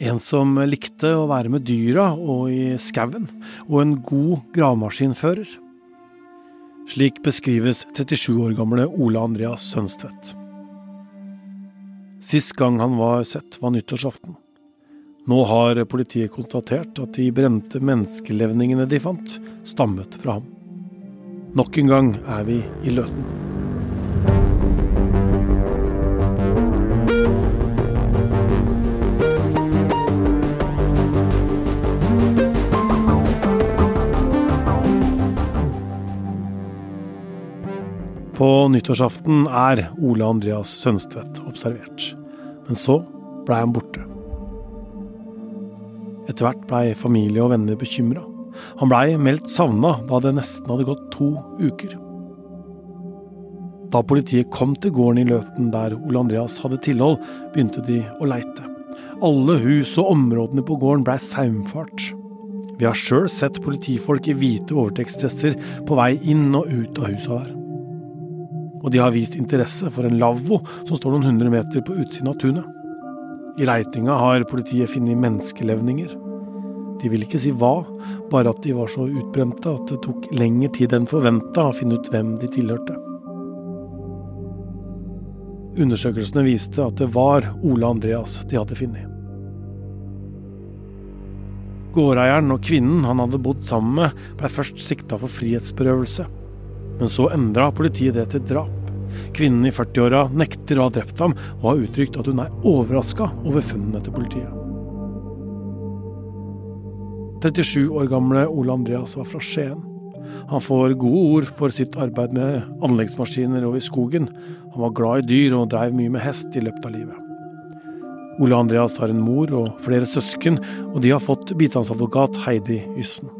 En som likte å være med dyra og i skauen, og en god gravemaskinfører. Slik beskrives 37 år gamle Ole Andreas Sønstvedt. Sist gang han var sett, var nyttårsaften. Nå har politiet konstatert at de brente menneskelevningene de fant, stammet fra ham. Nok en gang er vi i Løten. På nyttårsaften er Ole Andreas Sønstvedt observert. Men så blei han borte. Etter hvert blei familie og venner bekymra. Han blei meldt savna da det nesten hadde gått to uker. Da politiet kom til gården i Løten der Ole Andreas hadde tilhold, begynte de å leite. Alle hus og områdene på gården blei saumfart. Vi har sjøl sett politifolk i hvite overtekstdresser på vei inn og ut av husa der og de har vist interesse for en lavvo som står noen hundre meter på utsiden av tunet. I leitinga har politiet funnet menneskelevninger. De vil ikke si hva, bare at de var så utbrente at det tok lengre tid enn forventa å finne ut hvem de tilhørte. Undersøkelsene viste at det var Ole Andreas de hadde funnet. Gårdeieren og kvinnen han hadde bodd sammen med, ble først sikta for frihetsberøvelse. Men så endra politiet det til drap. Kvinnen i 40-åra nekter å ha drept ham, og har uttrykt at hun er overraska over funnene til politiet. 37 år gamle Ole Andreas var fra Skien. Han får gode ord for sitt arbeid med anleggsmaskiner og i skogen. Han var glad i dyr og dreiv mye med hest i løpet av livet. Ole Andreas har en mor og flere søsken, og de har fått bistandsadvokat Heidi Yssen.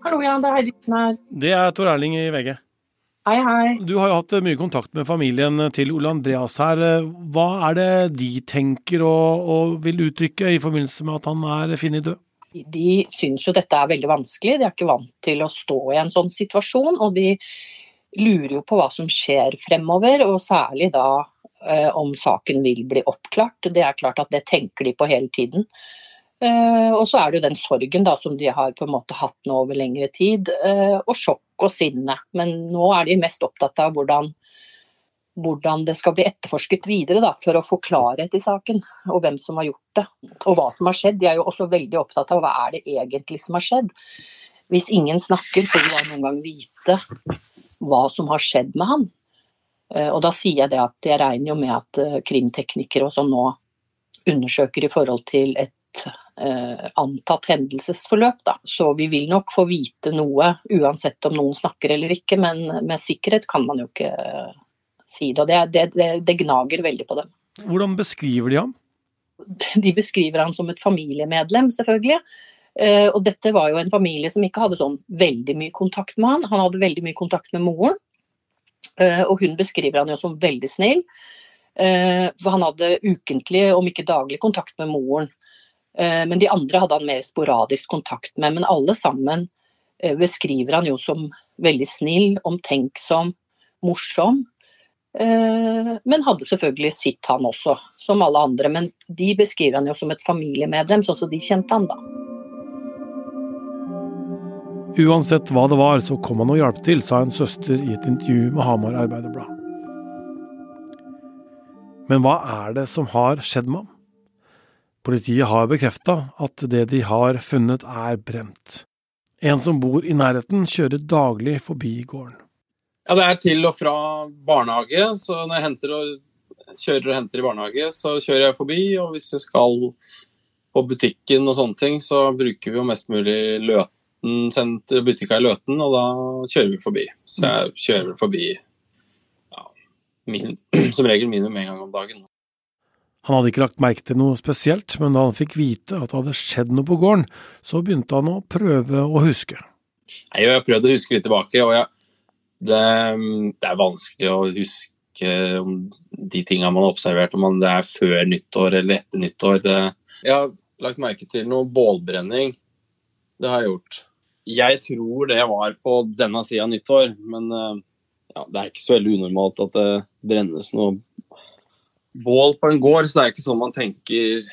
Hallo, ja, det er Heidi Yssen her. Det er Tor Erling i VG. Hei, hei. Du har jo hatt mye kontakt med familien til Ole Andreas her. Hva er det de tenker og, og vil uttrykke i forbindelse med at han er funnet død? De syns jo dette er veldig vanskelig, de er ikke vant til å stå i en sånn situasjon. Og de lurer jo på hva som skjer fremover, og særlig da eh, om saken vil bli oppklart. Det er klart at det tenker de på hele tiden. Eh, og så er det jo den sorgen da, som de har på en måte hatt nå over lengre tid, eh, og sjokk og sinne. Men nå er de mest opptatt av hvordan, hvordan det skal bli etterforsket videre da, for å få klarhet i saken, og hvem som har gjort det. Og hva som har skjedd. De er jo også veldig opptatt av hva er det egentlig som har skjedd. Hvis ingen snakker, får vi noen gang vite hva som har skjedd med han. Eh, og da sier jeg det at jeg regner jo med at krimteknikere og sånn nå undersøker i forhold til et antatt hendelsesforløp. Da. Så vi vil nok få vite noe, uansett om noen snakker eller ikke, men med sikkerhet kan man jo ikke eh, si det. Og det, det, det, det gnager veldig på dem. Hvordan beskriver de ham? De beskriver han som et familiemedlem, selvfølgelig. Eh, og dette var jo en familie som ikke hadde sånn veldig mye kontakt med han. Han hadde veldig mye kontakt med moren, eh, og hun beskriver han jo som veldig snill. For han hadde ukentlig, om ikke daglig, kontakt med moren. Eh, men de andre hadde han mer sporadisk kontakt med. Men alle sammen eh, beskriver han jo som veldig snill, omtenksom, morsom. Eh, men hadde selvfølgelig sitt, han også, som alle andre. Men de beskriver han jo som et familiemedlem, sånn som de kjente han da. Uansett hva det var, så kom han og hjalp til, sa en søster i et intervju med Hamar Arbeiderblad. Men hva er det som har skjedd med ham? Politiet har bekrefta at det de har funnet er brent. En som bor i nærheten, kjører daglig forbi gården. Ja, Det er til og fra barnehage, så når jeg henter og, kjører og henter i barnehage, så kjører jeg forbi. Og hvis jeg skal på butikken og sånne ting, så bruker vi jo mest mulig Løten, senter, butikka i Løten, og da kjører vi forbi. Så jeg kjører forbi ja, min, som regel minimum én gang om dagen. Han hadde ikke lagt merke til noe spesielt, men da han fikk vite at det hadde skjedd noe på gården, så begynte han å prøve å huske. Jeg har prøvd å huske litt tilbake, og jeg, det, det, er vanskelig å huske om de tingene man har observert, om det er før nyttår eller etter nyttår. Det, jeg har lagt merke til noe bålbrenning. Det har jeg gjort. Jeg tror det var på denne sida av nyttår, men eh, ja, det er ikke så veldig unormalt at det brennes noe bål på en gård, så det er ikke sånn man tenker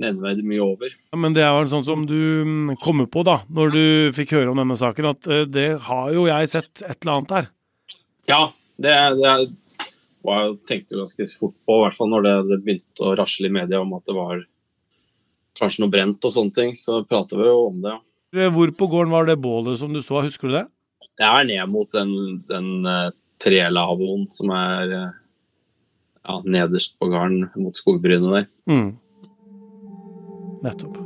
nevneverdig mye over. Ja, men det er vel sånn som du mm, kommer på da, når du fikk høre om denne saken, at eh, det har jo jeg sett et eller annet der. Ja, det, det var, jeg tenkte ganske fort på, i hvert fall når det, det, begynte å rasle i media om at det var kanskje noe brent og sånne ting. Så prater vi jo om det. ja. Hvor på gården var det bålet som du så, husker du det? Det er ned mot den, den uh, trelavoen som er uh, ja, nederst på garden mot skogbrynet der. Mm. Nettopp.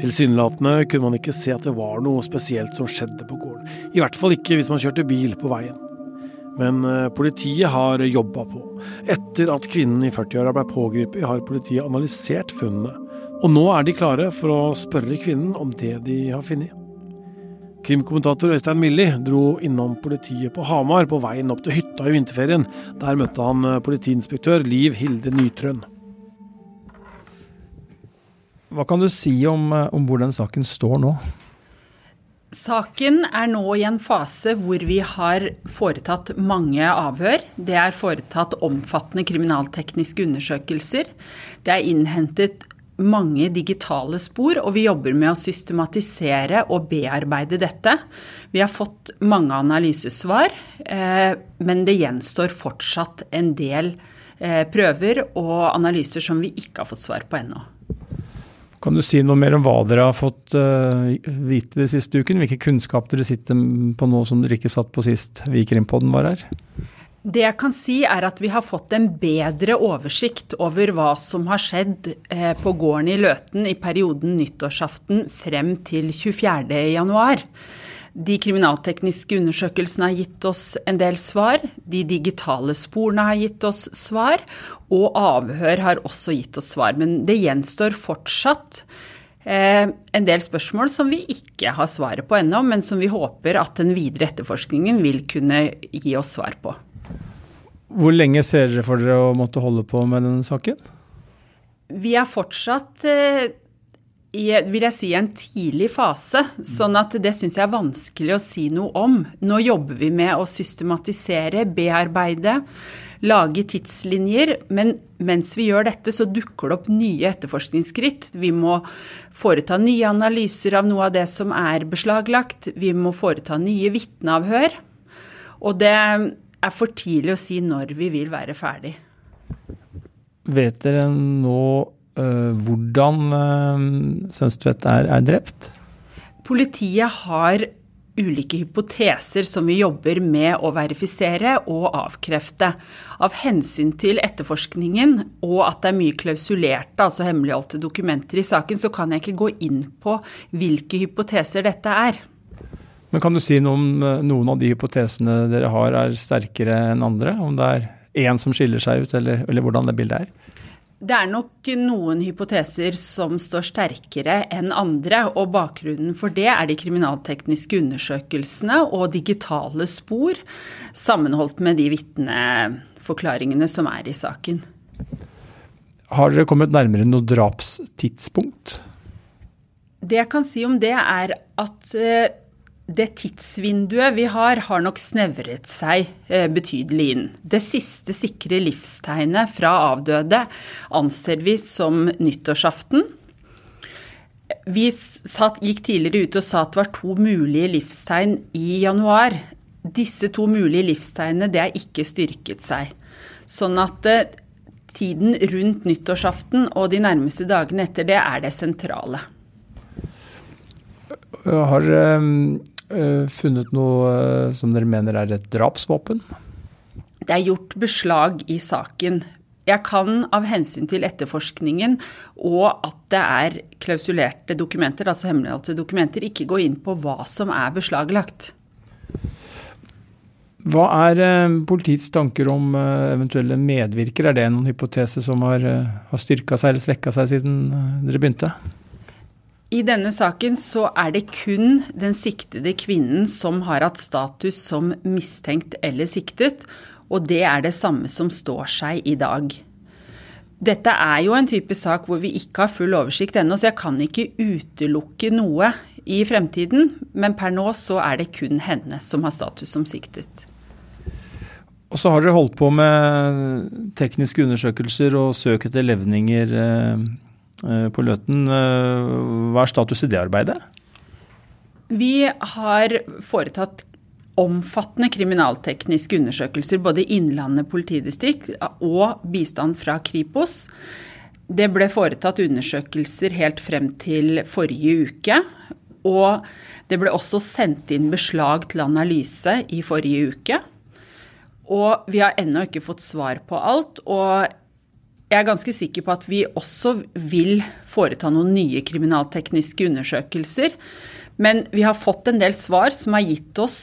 Tilsynelatende kunne man ikke se at det var noe spesielt som skjedde på gården. I hvert fall ikke hvis man kjørte bil på veien. Men eh, politiet har jobba på. Etter at kvinnen i 40-åra ble pågrepet, har politiet analysert funnene. Og nå er de klare for å spørre kvinnen om det de har funnet. Krimkommentator Øystein Milli dro innom politiet på Hamar på veien opp til hytta i vinterferien. Der møtte han eh, politiinspektør Liv Hilde Nytrøen. Hva kan du si om, eh, om hvor den saken står nå? Saken er nå i en fase hvor vi har foretatt mange avhør. Det er foretatt omfattende kriminaltekniske undersøkelser. Det er innhentet mange digitale spor, og vi jobber med å systematisere og bearbeide dette. Vi har fått mange analysesvar, eh, men det gjenstår fortsatt en del eh, prøver og analyser som vi ikke har fått svar på ennå. Kan du si noe mer om hva dere har fått uh, vite de siste uken? Hvilke kunnskap dere sitter på nå som dere ikke satt på sist Vikrimpodden var her? Det jeg kan si er at vi har fått en bedre oversikt over hva som har skjedd eh, på gården i Løten i perioden nyttårsaften frem til 24.1. De kriminaltekniske undersøkelsene har gitt oss en del svar. De digitale sporene har gitt oss svar. Og avhør har også gitt oss svar. Men det gjenstår fortsatt eh, en del spørsmål som vi ikke har svaret på ennå, men som vi håper at den videre etterforskningen vil kunne gi oss svar på. Hvor lenge ser dere for dere å måtte holde på med denne saken? Vi er fortsatt eh, i vil jeg si, en tidlig fase, sånn at det syns jeg er vanskelig å si noe om. Nå jobber vi med å systematisere, bearbeide, lage tidslinjer. Men mens vi gjør dette, så dukker det opp nye etterforskningsskritt. Vi må foreta nye analyser av noe av det som er beslaglagt. Vi må foreta nye vitneavhør. Og det er for tidlig å si når vi vil være ferdig. Vet dere nå uh, hvordan uh, Sønstvedt er, er, drept? Politiet har ulike hypoteser som vi jobber med å verifisere og avkrefte. Av hensyn til etterforskningen og at det er mye klausulerte, altså hemmeligholdte dokumenter i saken, så kan jeg ikke gå inn på hvilke hypoteser dette er. Men kan du si noe om eh, noen av de hypotesene dere har er sterkere enn andre? Om det er én som skiller seg ut, eller, eller hvordan det bildet er? Det er nok noen hypoteser som står sterkere enn andre, og bakgrunnen for det er de kriminaltekniske undersøkelsene og digitale spor, sammenholdt med de vitneforklaringene som er i saken. Har dere kommet nærmere noe drapstidspunkt? Det jeg kan si om det, er at eh, det tidsvinduet vi har, har nok snevret seg eh, betydelig inn. Det siste sikre livstegnet fra avdøde anser vi som nyttårsaften. Vi satt, gikk tidligere ut og sa at det var to mulige livstegn i januar. Disse to mulige livstegnene det er ikke styrket seg. Sånn at eh, tiden rundt nyttårsaften og de nærmeste dagene etter det er det sentrale. Har uh, funnet noe uh, som dere mener er et drapsvåpen? Det er gjort beslag i saken. Jeg kan av hensyn til etterforskningen og at det er klausulerte dokumenter, altså hemmeligholdte dokumenter, ikke gå inn på hva som er beslaglagt. Hva er uh, politiets tanker om eventuelle medvirkere? Er det noen hypotese som har, har styrka seg eller svekka seg siden dere begynte? I denne saken så er det kun den siktede kvinnen som har hatt status som mistenkt eller siktet, og det er det samme som står seg i dag. Dette er jo en type sak hvor vi ikke har full oversikt ennå, så jeg kan ikke utelukke noe i fremtiden, men per nå så er det kun henne som har status som siktet. Og så har dere holdt på med tekniske undersøkelser og søk etter levninger eh, på Løten. Eh, hva er status i det arbeidet? Vi har foretatt omfattende kriminaltekniske undersøkelser både i Innlandet politidistrikt og bistand fra Kripos. Det ble foretatt undersøkelser helt frem til forrige uke. Og det ble også sendt inn beslag til analyse i forrige uke. Og vi har ennå ikke fått svar på alt. Og jeg er ganske sikker på at vi også vil foreta noen nye kriminaltekniske undersøkelser. Men vi har fått en del svar som har gitt oss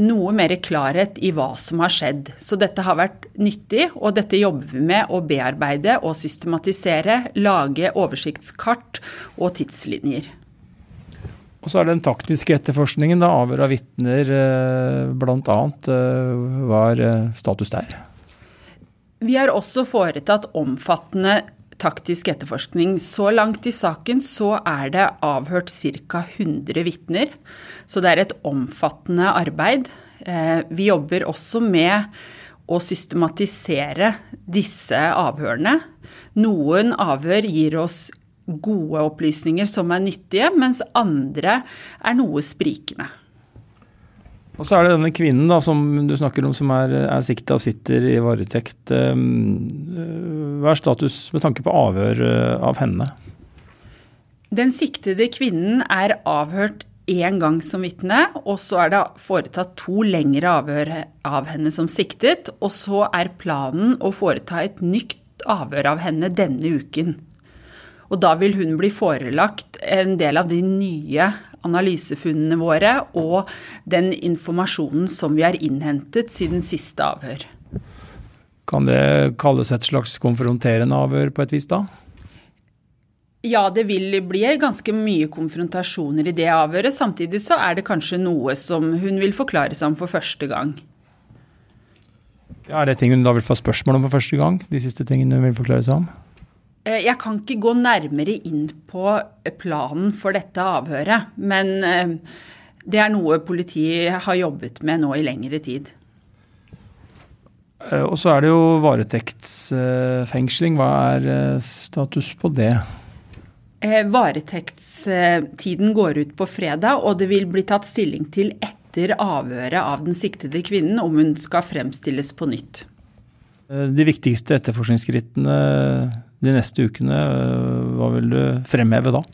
noe mer klarhet i hva som har skjedd. Så dette har vært nyttig, og dette jobber vi med å bearbeide og systematisere, lage oversiktskart og tidslinjer. Og så er det den taktiske etterforskningen, da, avhør av vitner eh, bl.a. Eh, hva er eh, status der? Vi har også foretatt omfattende taktisk etterforskning. Så langt i saken så er det avhørt ca. 100 vitner. Så det er et omfattende arbeid. Vi jobber også med å systematisere disse avhørene. Noen avhør gir oss gode opplysninger som er nyttige, mens andre er noe sprikende. Og så er det denne kvinnen da, som du snakker om, som er, er sikta og sitter i varetekt. Ehm, hva er status med tanke på avhør eh, av henne? Den siktede kvinnen er avhørt én gang som vitne, og så er det foretatt to lengre avhør av henne som siktet. Og så er planen å foreta et nytt avhør av henne denne uken. Og da vil hun bli forelagt en del av de nye analysefunnene våre og den informasjonen som vi har innhentet siden siste avhør. Kan det kalles et slags konfronterende avhør på et vis, da? Ja, det vil bli ganske mye konfrontasjoner i det avhøret. Samtidig så er det kanskje noe som hun vil forklare seg om for første gang. Ja, er det ting hun da vil få spørsmål om for første gang? De siste tingene hun vil forklare seg om? Eh, jeg kan ikke gå nærmere inn på planen for dette avhøret, men eh, det er noe politiet har jobbet med nå i lengre tid. Eh, og så er det jo varetektsfengsling. Hva er status på det? Varetektstiden går ut på fredag, og det vil bli tatt stilling til etter avhøret av den siktede kvinnen om hun skal fremstilles på nytt. De viktigste etterforskningsskrittene de neste ukene. Hva vil du fremheve da?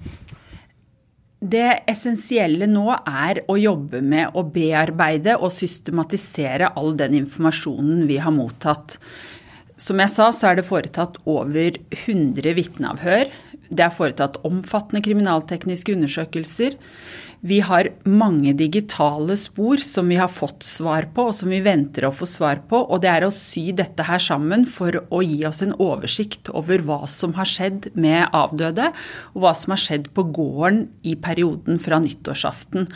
Det essensielle nå er å jobbe med å bearbeide og systematisere all den informasjonen vi har mottatt. Som jeg sa, så er det foretatt over 100 vitneavhør. Det er foretatt omfattende kriminaltekniske undersøkelser. Vi har mange digitale spor som vi har fått svar på, og som vi venter å få svar på. Og det er å sy dette her sammen for å gi oss en oversikt over hva som har skjedd med avdøde, og hva som har skjedd på gården i perioden fra nyttårsaften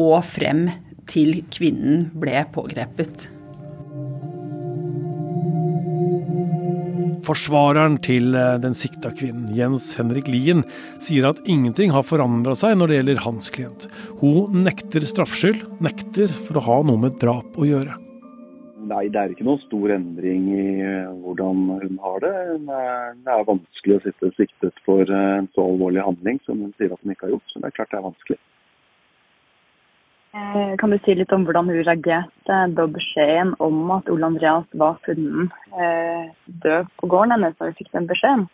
og frem til kvinnen ble pågrepet. Forsvareren til eh, den sikta kvinnen, Jens Henrik Lien, sier at ingenting har forandra seg når det gjelder hans klient. Hun nekter straffskyld, nekter for å ha noe med drap å gjøre. Nei, det er ikke noen stor endring i eh, hvordan hun har det. Det er vanskelig å sitte siktet for eh, en så alvorlig handling som hun sier at hun ikke har gjort. Så det er klart det er vanskelig. Eh, kan du si litt om hvordan hun reagerte da beskjeden om at Ole Andreas var funnet eh, død på gården hennes, da hun fikk den beskjeden?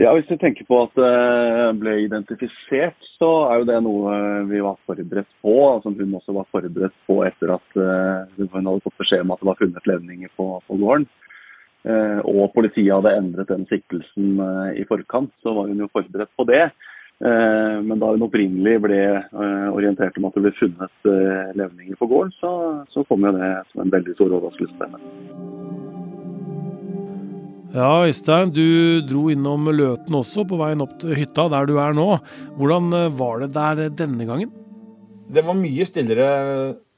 Ja, Hvis du tenker på at det ble identifisert, så er jo det noe vi var forberedt på. Som hun også var forberedt på etter at hun hadde fått beskjed om at det var funnet levninger på, på gården. Og politiet hadde endret den siktelsen i forkant, så var hun jo forberedt på det. Eh, men da hun opprinnelig ble eh, orientert om at det ble funnet eh, levninger på gården, så, så kom jo det som en veldig stor overraskelse for henne. Ja, Øystein, du dro innom Løten også på veien opp til hytta der du er nå. Hvordan var det der denne gangen? Det var mye stillere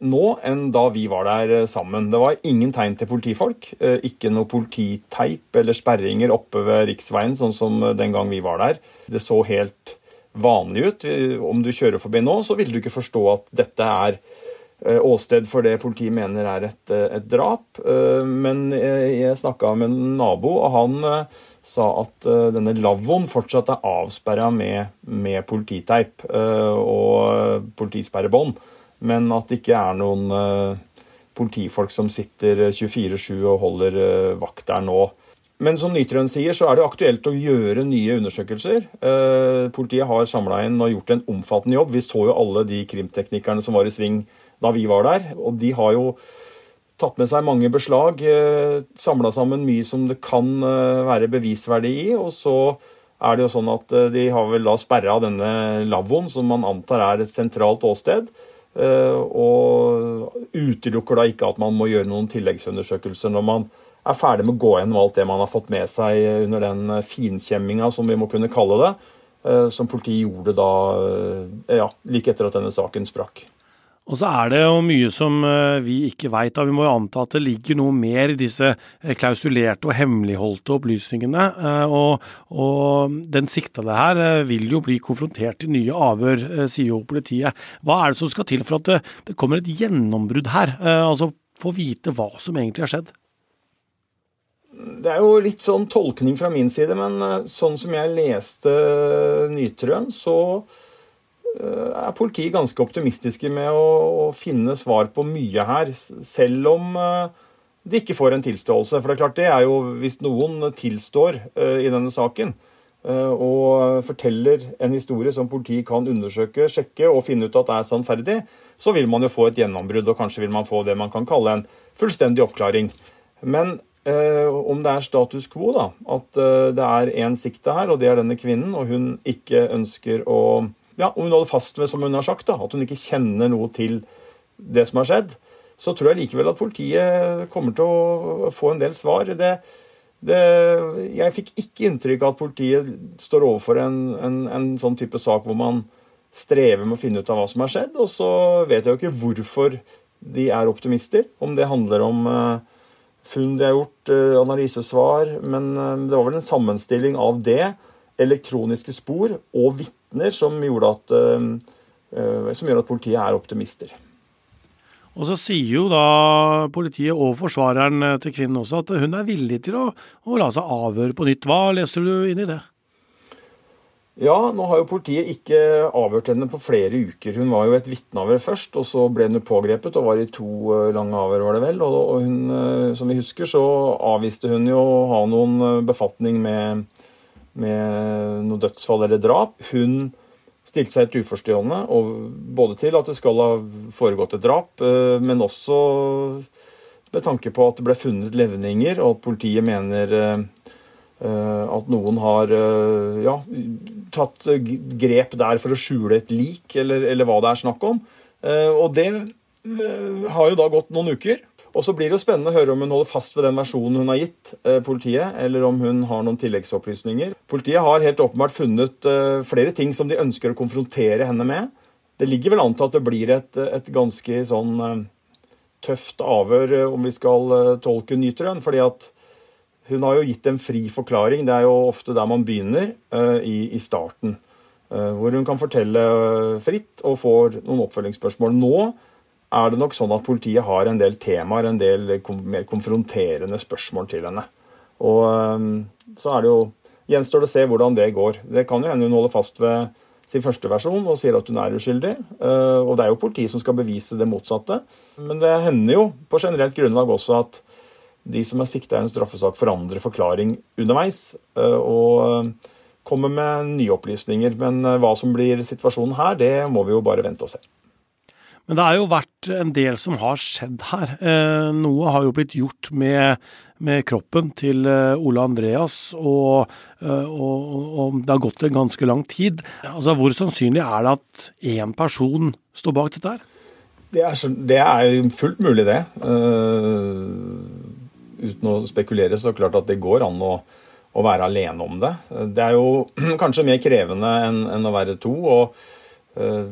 nå enn da vi var der sammen. Det var ingen tegn til politifolk. Ikke noe polititeip eller sperringer oppe ved riksveien, sånn som den gang vi var der. Det så helt vanlig ut. Om du kjører forbi nå, så vil du ikke forstå at dette er åsted for det politiet mener er et, et drap. Men jeg snakka med en nabo, og han sa at denne lavvoen fortsatt er avsperra med, med, polititeip og politisperrebånd, men at det ikke er noen politifolk som sitter 24-7 og holder vakt der nå. Men som Nytrøen sier, så er det aktuelt å gjøre nye undersøkelser. Eh, politiet har samla inn og gjort en omfattende jobb. Vi så jo alle de krimteknikerne som var i sving da vi var der. Og de har jo tatt med seg mange beslag, eh, samla sammen mye som det kan eh, være bevisverdi i. Og så er det jo sånn at de har vel da sperra denne lavvoen, som man antar er et sentralt åsted. Og utelukker da ikke at man må gjøre noen tilleggsundersøkelser når man er ferdig med å gå gjennom alt det man har fått med seg under den eh, finkjemminga, som vi må kunne kalle det, eh, som politiet gjorde da eh, ja, like etter at denne saken sprakk. Og så er det jo mye som vi ikke veit. Vi må jo anta at det ligger noe mer i disse klausulerte og hemmeligholdte opplysningene. Og, og den siktede her vil jo bli konfrontert i nye avhør, sier jo politiet. Hva er det som skal til for at det, det kommer et gjennombrudd her? Altså få vite hva som egentlig har skjedd? Det er jo litt sånn tolkning fra min side, men eh, sånn som jeg leste Nytrøen, så eh, er politiet ganske optimistiske med å, finne svar på mye her, selv om eh, de ikke får en tilståelse. For det er klart, det er jo hvis noen tilstår i denne saken og forteller en historie som politiet kan undersøke, sjekke og finne ut at det er sannferdig, så vil man jo få et gjennombrudd, og kanskje vil man få det man kan kalle en fullstendig oppklaring. Men Eh, om det er status quo, da, at eh, det er én sikte her, og det er denne kvinnen, og hun ikke ønsker å ja, Hun holder fast ved, som hun har sagt, da, at hun ikke kjenner noe til det som har skjedd, så tror jeg likevel at politiet kommer til å få en del svar. Det, det, jeg fikk ikke inntrykk av at politiet står overfor en, en, en, sånn type sak hvor man strever med å finne ut av hva som har skjedd, og så vet jeg jo ikke hvorfor de er optimister. Om det handler om uh, funn de har gjort, eh, analysesvar. Men eh, det var vel en sammenstilling av det, elektroniske spor og vitner som, eh, som gjør at politiet er optimister. Og så sier jo da politiet og forsvareren til kvinnen også at hun er villig til å, å la seg avhøre på nytt. Hva leser du inn i det? Ja, nå har jo politiet ikke avhørt henne på flere uker. Hun var jo et vitneavhør først, og så ble hun pågrepet og var i to eh, lange avhør, var det vel. Og hun, eh, som vi husker, så avviste hun jo å ha noen eh, befatning med, med noe dødsfall eller drap. Hun stilte seg helt uforstående, både til at det skal ha foregått et drap, men også med tanke på at det ble funnet levninger, og at politiet mener at noen har eh, ja, tatt grep der for å skjule et lik, eller, eller, hva det er snakk om. Eh, og det har jo da gått noen uker. Og så blir det jo spennende å høre om hun holder fast ved den versjonen hun har gitt politiet, eller om hun har noen tilleggsopplysninger. Politiet har helt åpenbart funnet flere ting som de ønsker å konfrontere henne med. Det ligger vel an til at det blir et, et ganske sånn tøft avhør, om vi skal tolke Nytrøen. fordi at hun har jo gitt en fri forklaring. Det er jo ofte der man begynner, uh, i, i, starten. Uh, hvor hun kan fortelle uh, fritt og får noen oppfølgingsspørsmål. Nå er det nok sånn at politiet har en del temaer, en del mer konfronterende spørsmål til henne. Og så er det jo Gjenstår det å se hvordan det går. Det kan jo hende hun holder fast ved sin første versjon og sier at hun er uskyldig. Og det er jo politiet som skal bevise det motsatte. Men det hender jo på generelt grunnlag også at de som er sikta i en straffesak, forandrer forklaring underveis. Eh, og eh, kommer med nye opplysninger. Men eh, hva som blir situasjonen her, det må vi jo bare vente og se. Men det har jo vært en del som har skjedd her. Noe har jo blitt gjort med, med kroppen til Ole Andreas, og, og, og, det har gått en ganske lang tid. Altså, Hvor sannsynlig er det at én person står bak dette her? Det er, det er fullt mulig, det. Uh uten å spekulere, så er det klart at det går an å, å være alene om det. Det er jo kanskje mer krevende enn, enn å være to. og uh,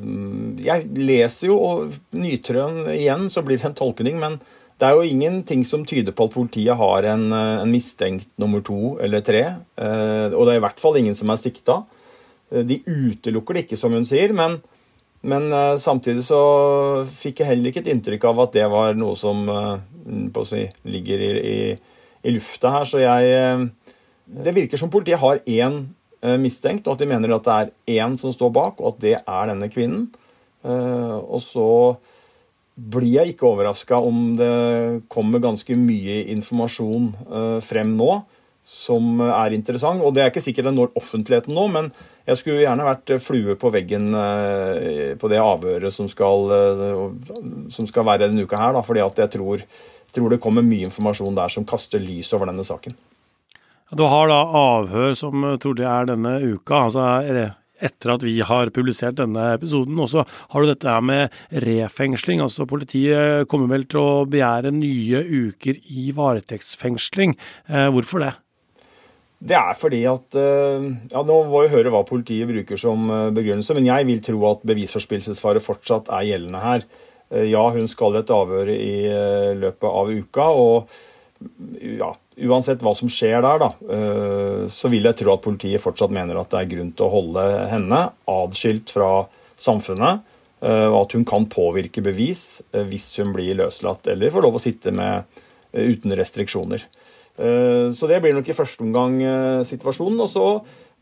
Jeg leser jo, og Nytrøen igjen, så blir det en tolkning, men det er jo ingenting som tyder på at politiet har en, en mistenkt nummer to eller tre. Uh, og det er i hvert fall ingen som er sikta. De utelukker det ikke, som hun sier, men Men samtidig så fikk jeg heller ikke et inntrykk av at det var noe som på å si, ligger i, i, i, lufta her. Så jeg uh, Det virker som politiet har én mistenkt, og at de mener at det er én som står bak, og at det er denne kvinnen. og så blir jeg ikke overraska om det kommer ganske mye informasjon frem nå som er interessant. Og det er ikke sikkert det når offentligheten nå, men jeg skulle gjerne vært flue på veggen eh, på det avhøret som skal, eh, som skal være denne uka her. Fordi at jeg tror, tror, det kommer mye informasjon der som kaster lys over denne saken. Du har da avhør som trolig er denne uka. altså etter at vi har publisert denne episoden. Og så har du dette her med refengsling. altså Politiet kommer vel til å begjære nye uker i varetektsfengsling. Eh, hvorfor det? Det er fordi at eh, ja, Nå må vi høre hva politiet bruker som eh, begrunnelse, men jeg vil tro at bevisforspillelsesfare fortsatt er gjeldende her. Eh, ja, hun skal et avhør i løpet av uka, og ja, uansett hva som skjer der, da, så vil jeg tro at politiet fortsatt mener at det er grunn til å holde henne adskilt fra samfunnet, og at hun kan påvirke bevis hvis hun blir løslatt eller får lov å sitte med uten restriksjoner. Eh, så det blir nok i første omgang eh, situasjonen. Og så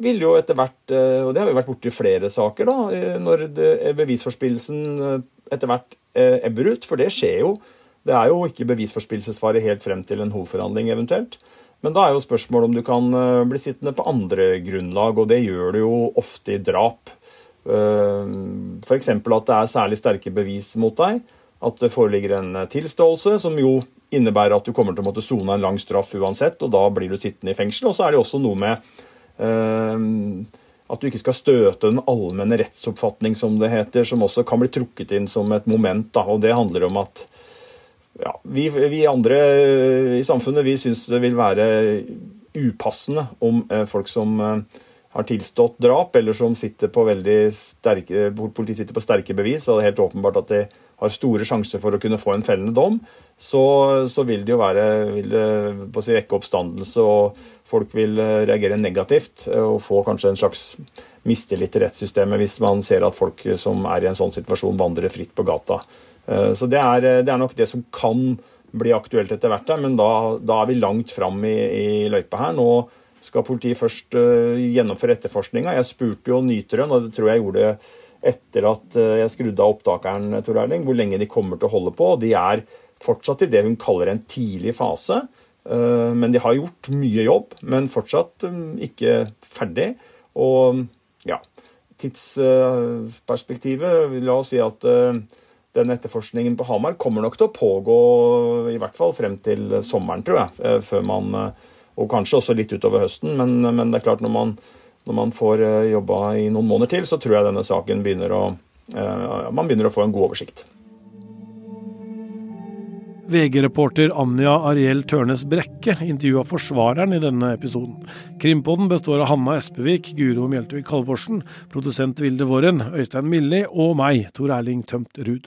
vil jo etter hvert, eh, og det har vi vært borti flere saker, da, når bevisforspillelsen etter hvert ebber ut, for det skjer jo. Det er jo ikke bevisforspillelsesfare helt frem til en hovedforhandling eventuelt. Men da er jo spørsmålet om du kan bli sittende på andre grunnlag, og det gjør du jo ofte i drap. F.eks. at det er særlig sterke bevis mot deg. At det foreligger en tilståelse, som jo innebærer at du kommer til å måtte sone en lang straff uansett, og da blir du sittende i fengsel. Og så er det også noe med at du ikke skal støte den allmenne rettsoppfatning, som det heter, som også kan bli trukket inn som et moment. Da. Og det handler om at ja, vi, vi, andre i samfunnet vi syns det vil være upassende om uh, folk som uh, har tilstått drap, eller som sitter på veldig sterke, politiet sitter på sterke bevis, og det er helt åpenbart at de har store sjanser for å kunne få en fellende dom, så, så vil det jo være vil det, si, vekke oppstandelse, og folk vil eh, reagere negativt eh, og få kanskje en slags mistillit til rettssystemet hvis man ser at folk som er i en sånn situasjon, vandrer fritt på gata. Eh, så det er, det er nok det som kan bli aktuelt etter hvert, men da, da er vi langt fram i, i løypa her. Nå skal politiet først gjennomføre etterforskninga. Jeg spurte jo Nytrøen, og det tror jeg gjorde etter at eh, jeg skrudde av opptakeren, Tor Erling, hvor lenge de kommer til å holde på. De er fortsatt i det hun kaller en tidlig fase. Eh, men de har gjort mye jobb, men fortsatt eh, ikke ferdig. Og ja, tidsperspektivet La oss si at den etterforskningen på Hamar kommer nok til å pågå i hvert fall frem til sommeren, tror jeg. Før man, og kanskje også litt utover høsten. Men, men det er klart, når man når man får eh, jobba i noen måneder til, så tror jeg denne saken begynner å, eh, man begynner å få en god oversikt. VG-reporter Anja Ariel Tørnes Brekke intervjua forsvareren i denne episoden. Krimpodden består av Hanna Espevik, Guro Mjeltevik Halvorsen, produsent Vilde Våren, Øystein Milli og meg, Tor Erling Tømt Ruud.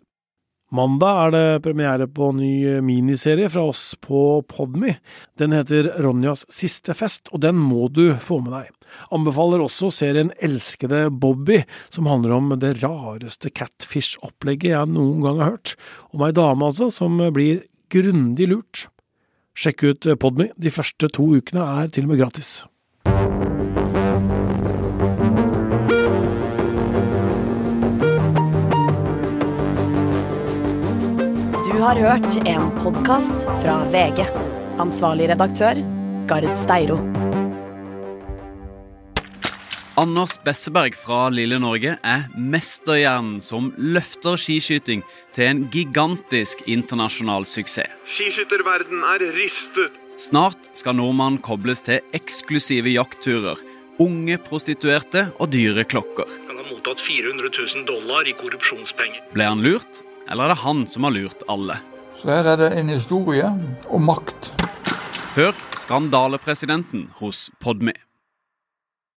Mandag er det premiere på ny miniserie fra oss på Podmy. Den heter Ronjas siste fest, og den må du få med deg. Anbefaler også serien Elskede Bobby, som handler om det rareste catfish-opplegget jeg noen gang har hørt. Om ei dame, altså, som blir grundig lurt. Sjekk ut Podme. De første to ukene er til og med gratis. Du har hørt en podkast fra VG. Ansvarlig redaktør, Gard Steiro. Anders Besseberg fra Lille Norge er mesterhjernen som løfter skiskyting til en gigantisk internasjonal suksess. Skiskytterverden er rystet. Snart skal nordmannen kobles til eksklusive jaktturer, unge prostituerte og dyre klokker. Han har mottatt 400 000 dollar i korrupsjonspenger. Ble han lurt? eller er det han som har lurt alle? Så her er det en historie om makt. Hør skandalepresidenten hos Podme.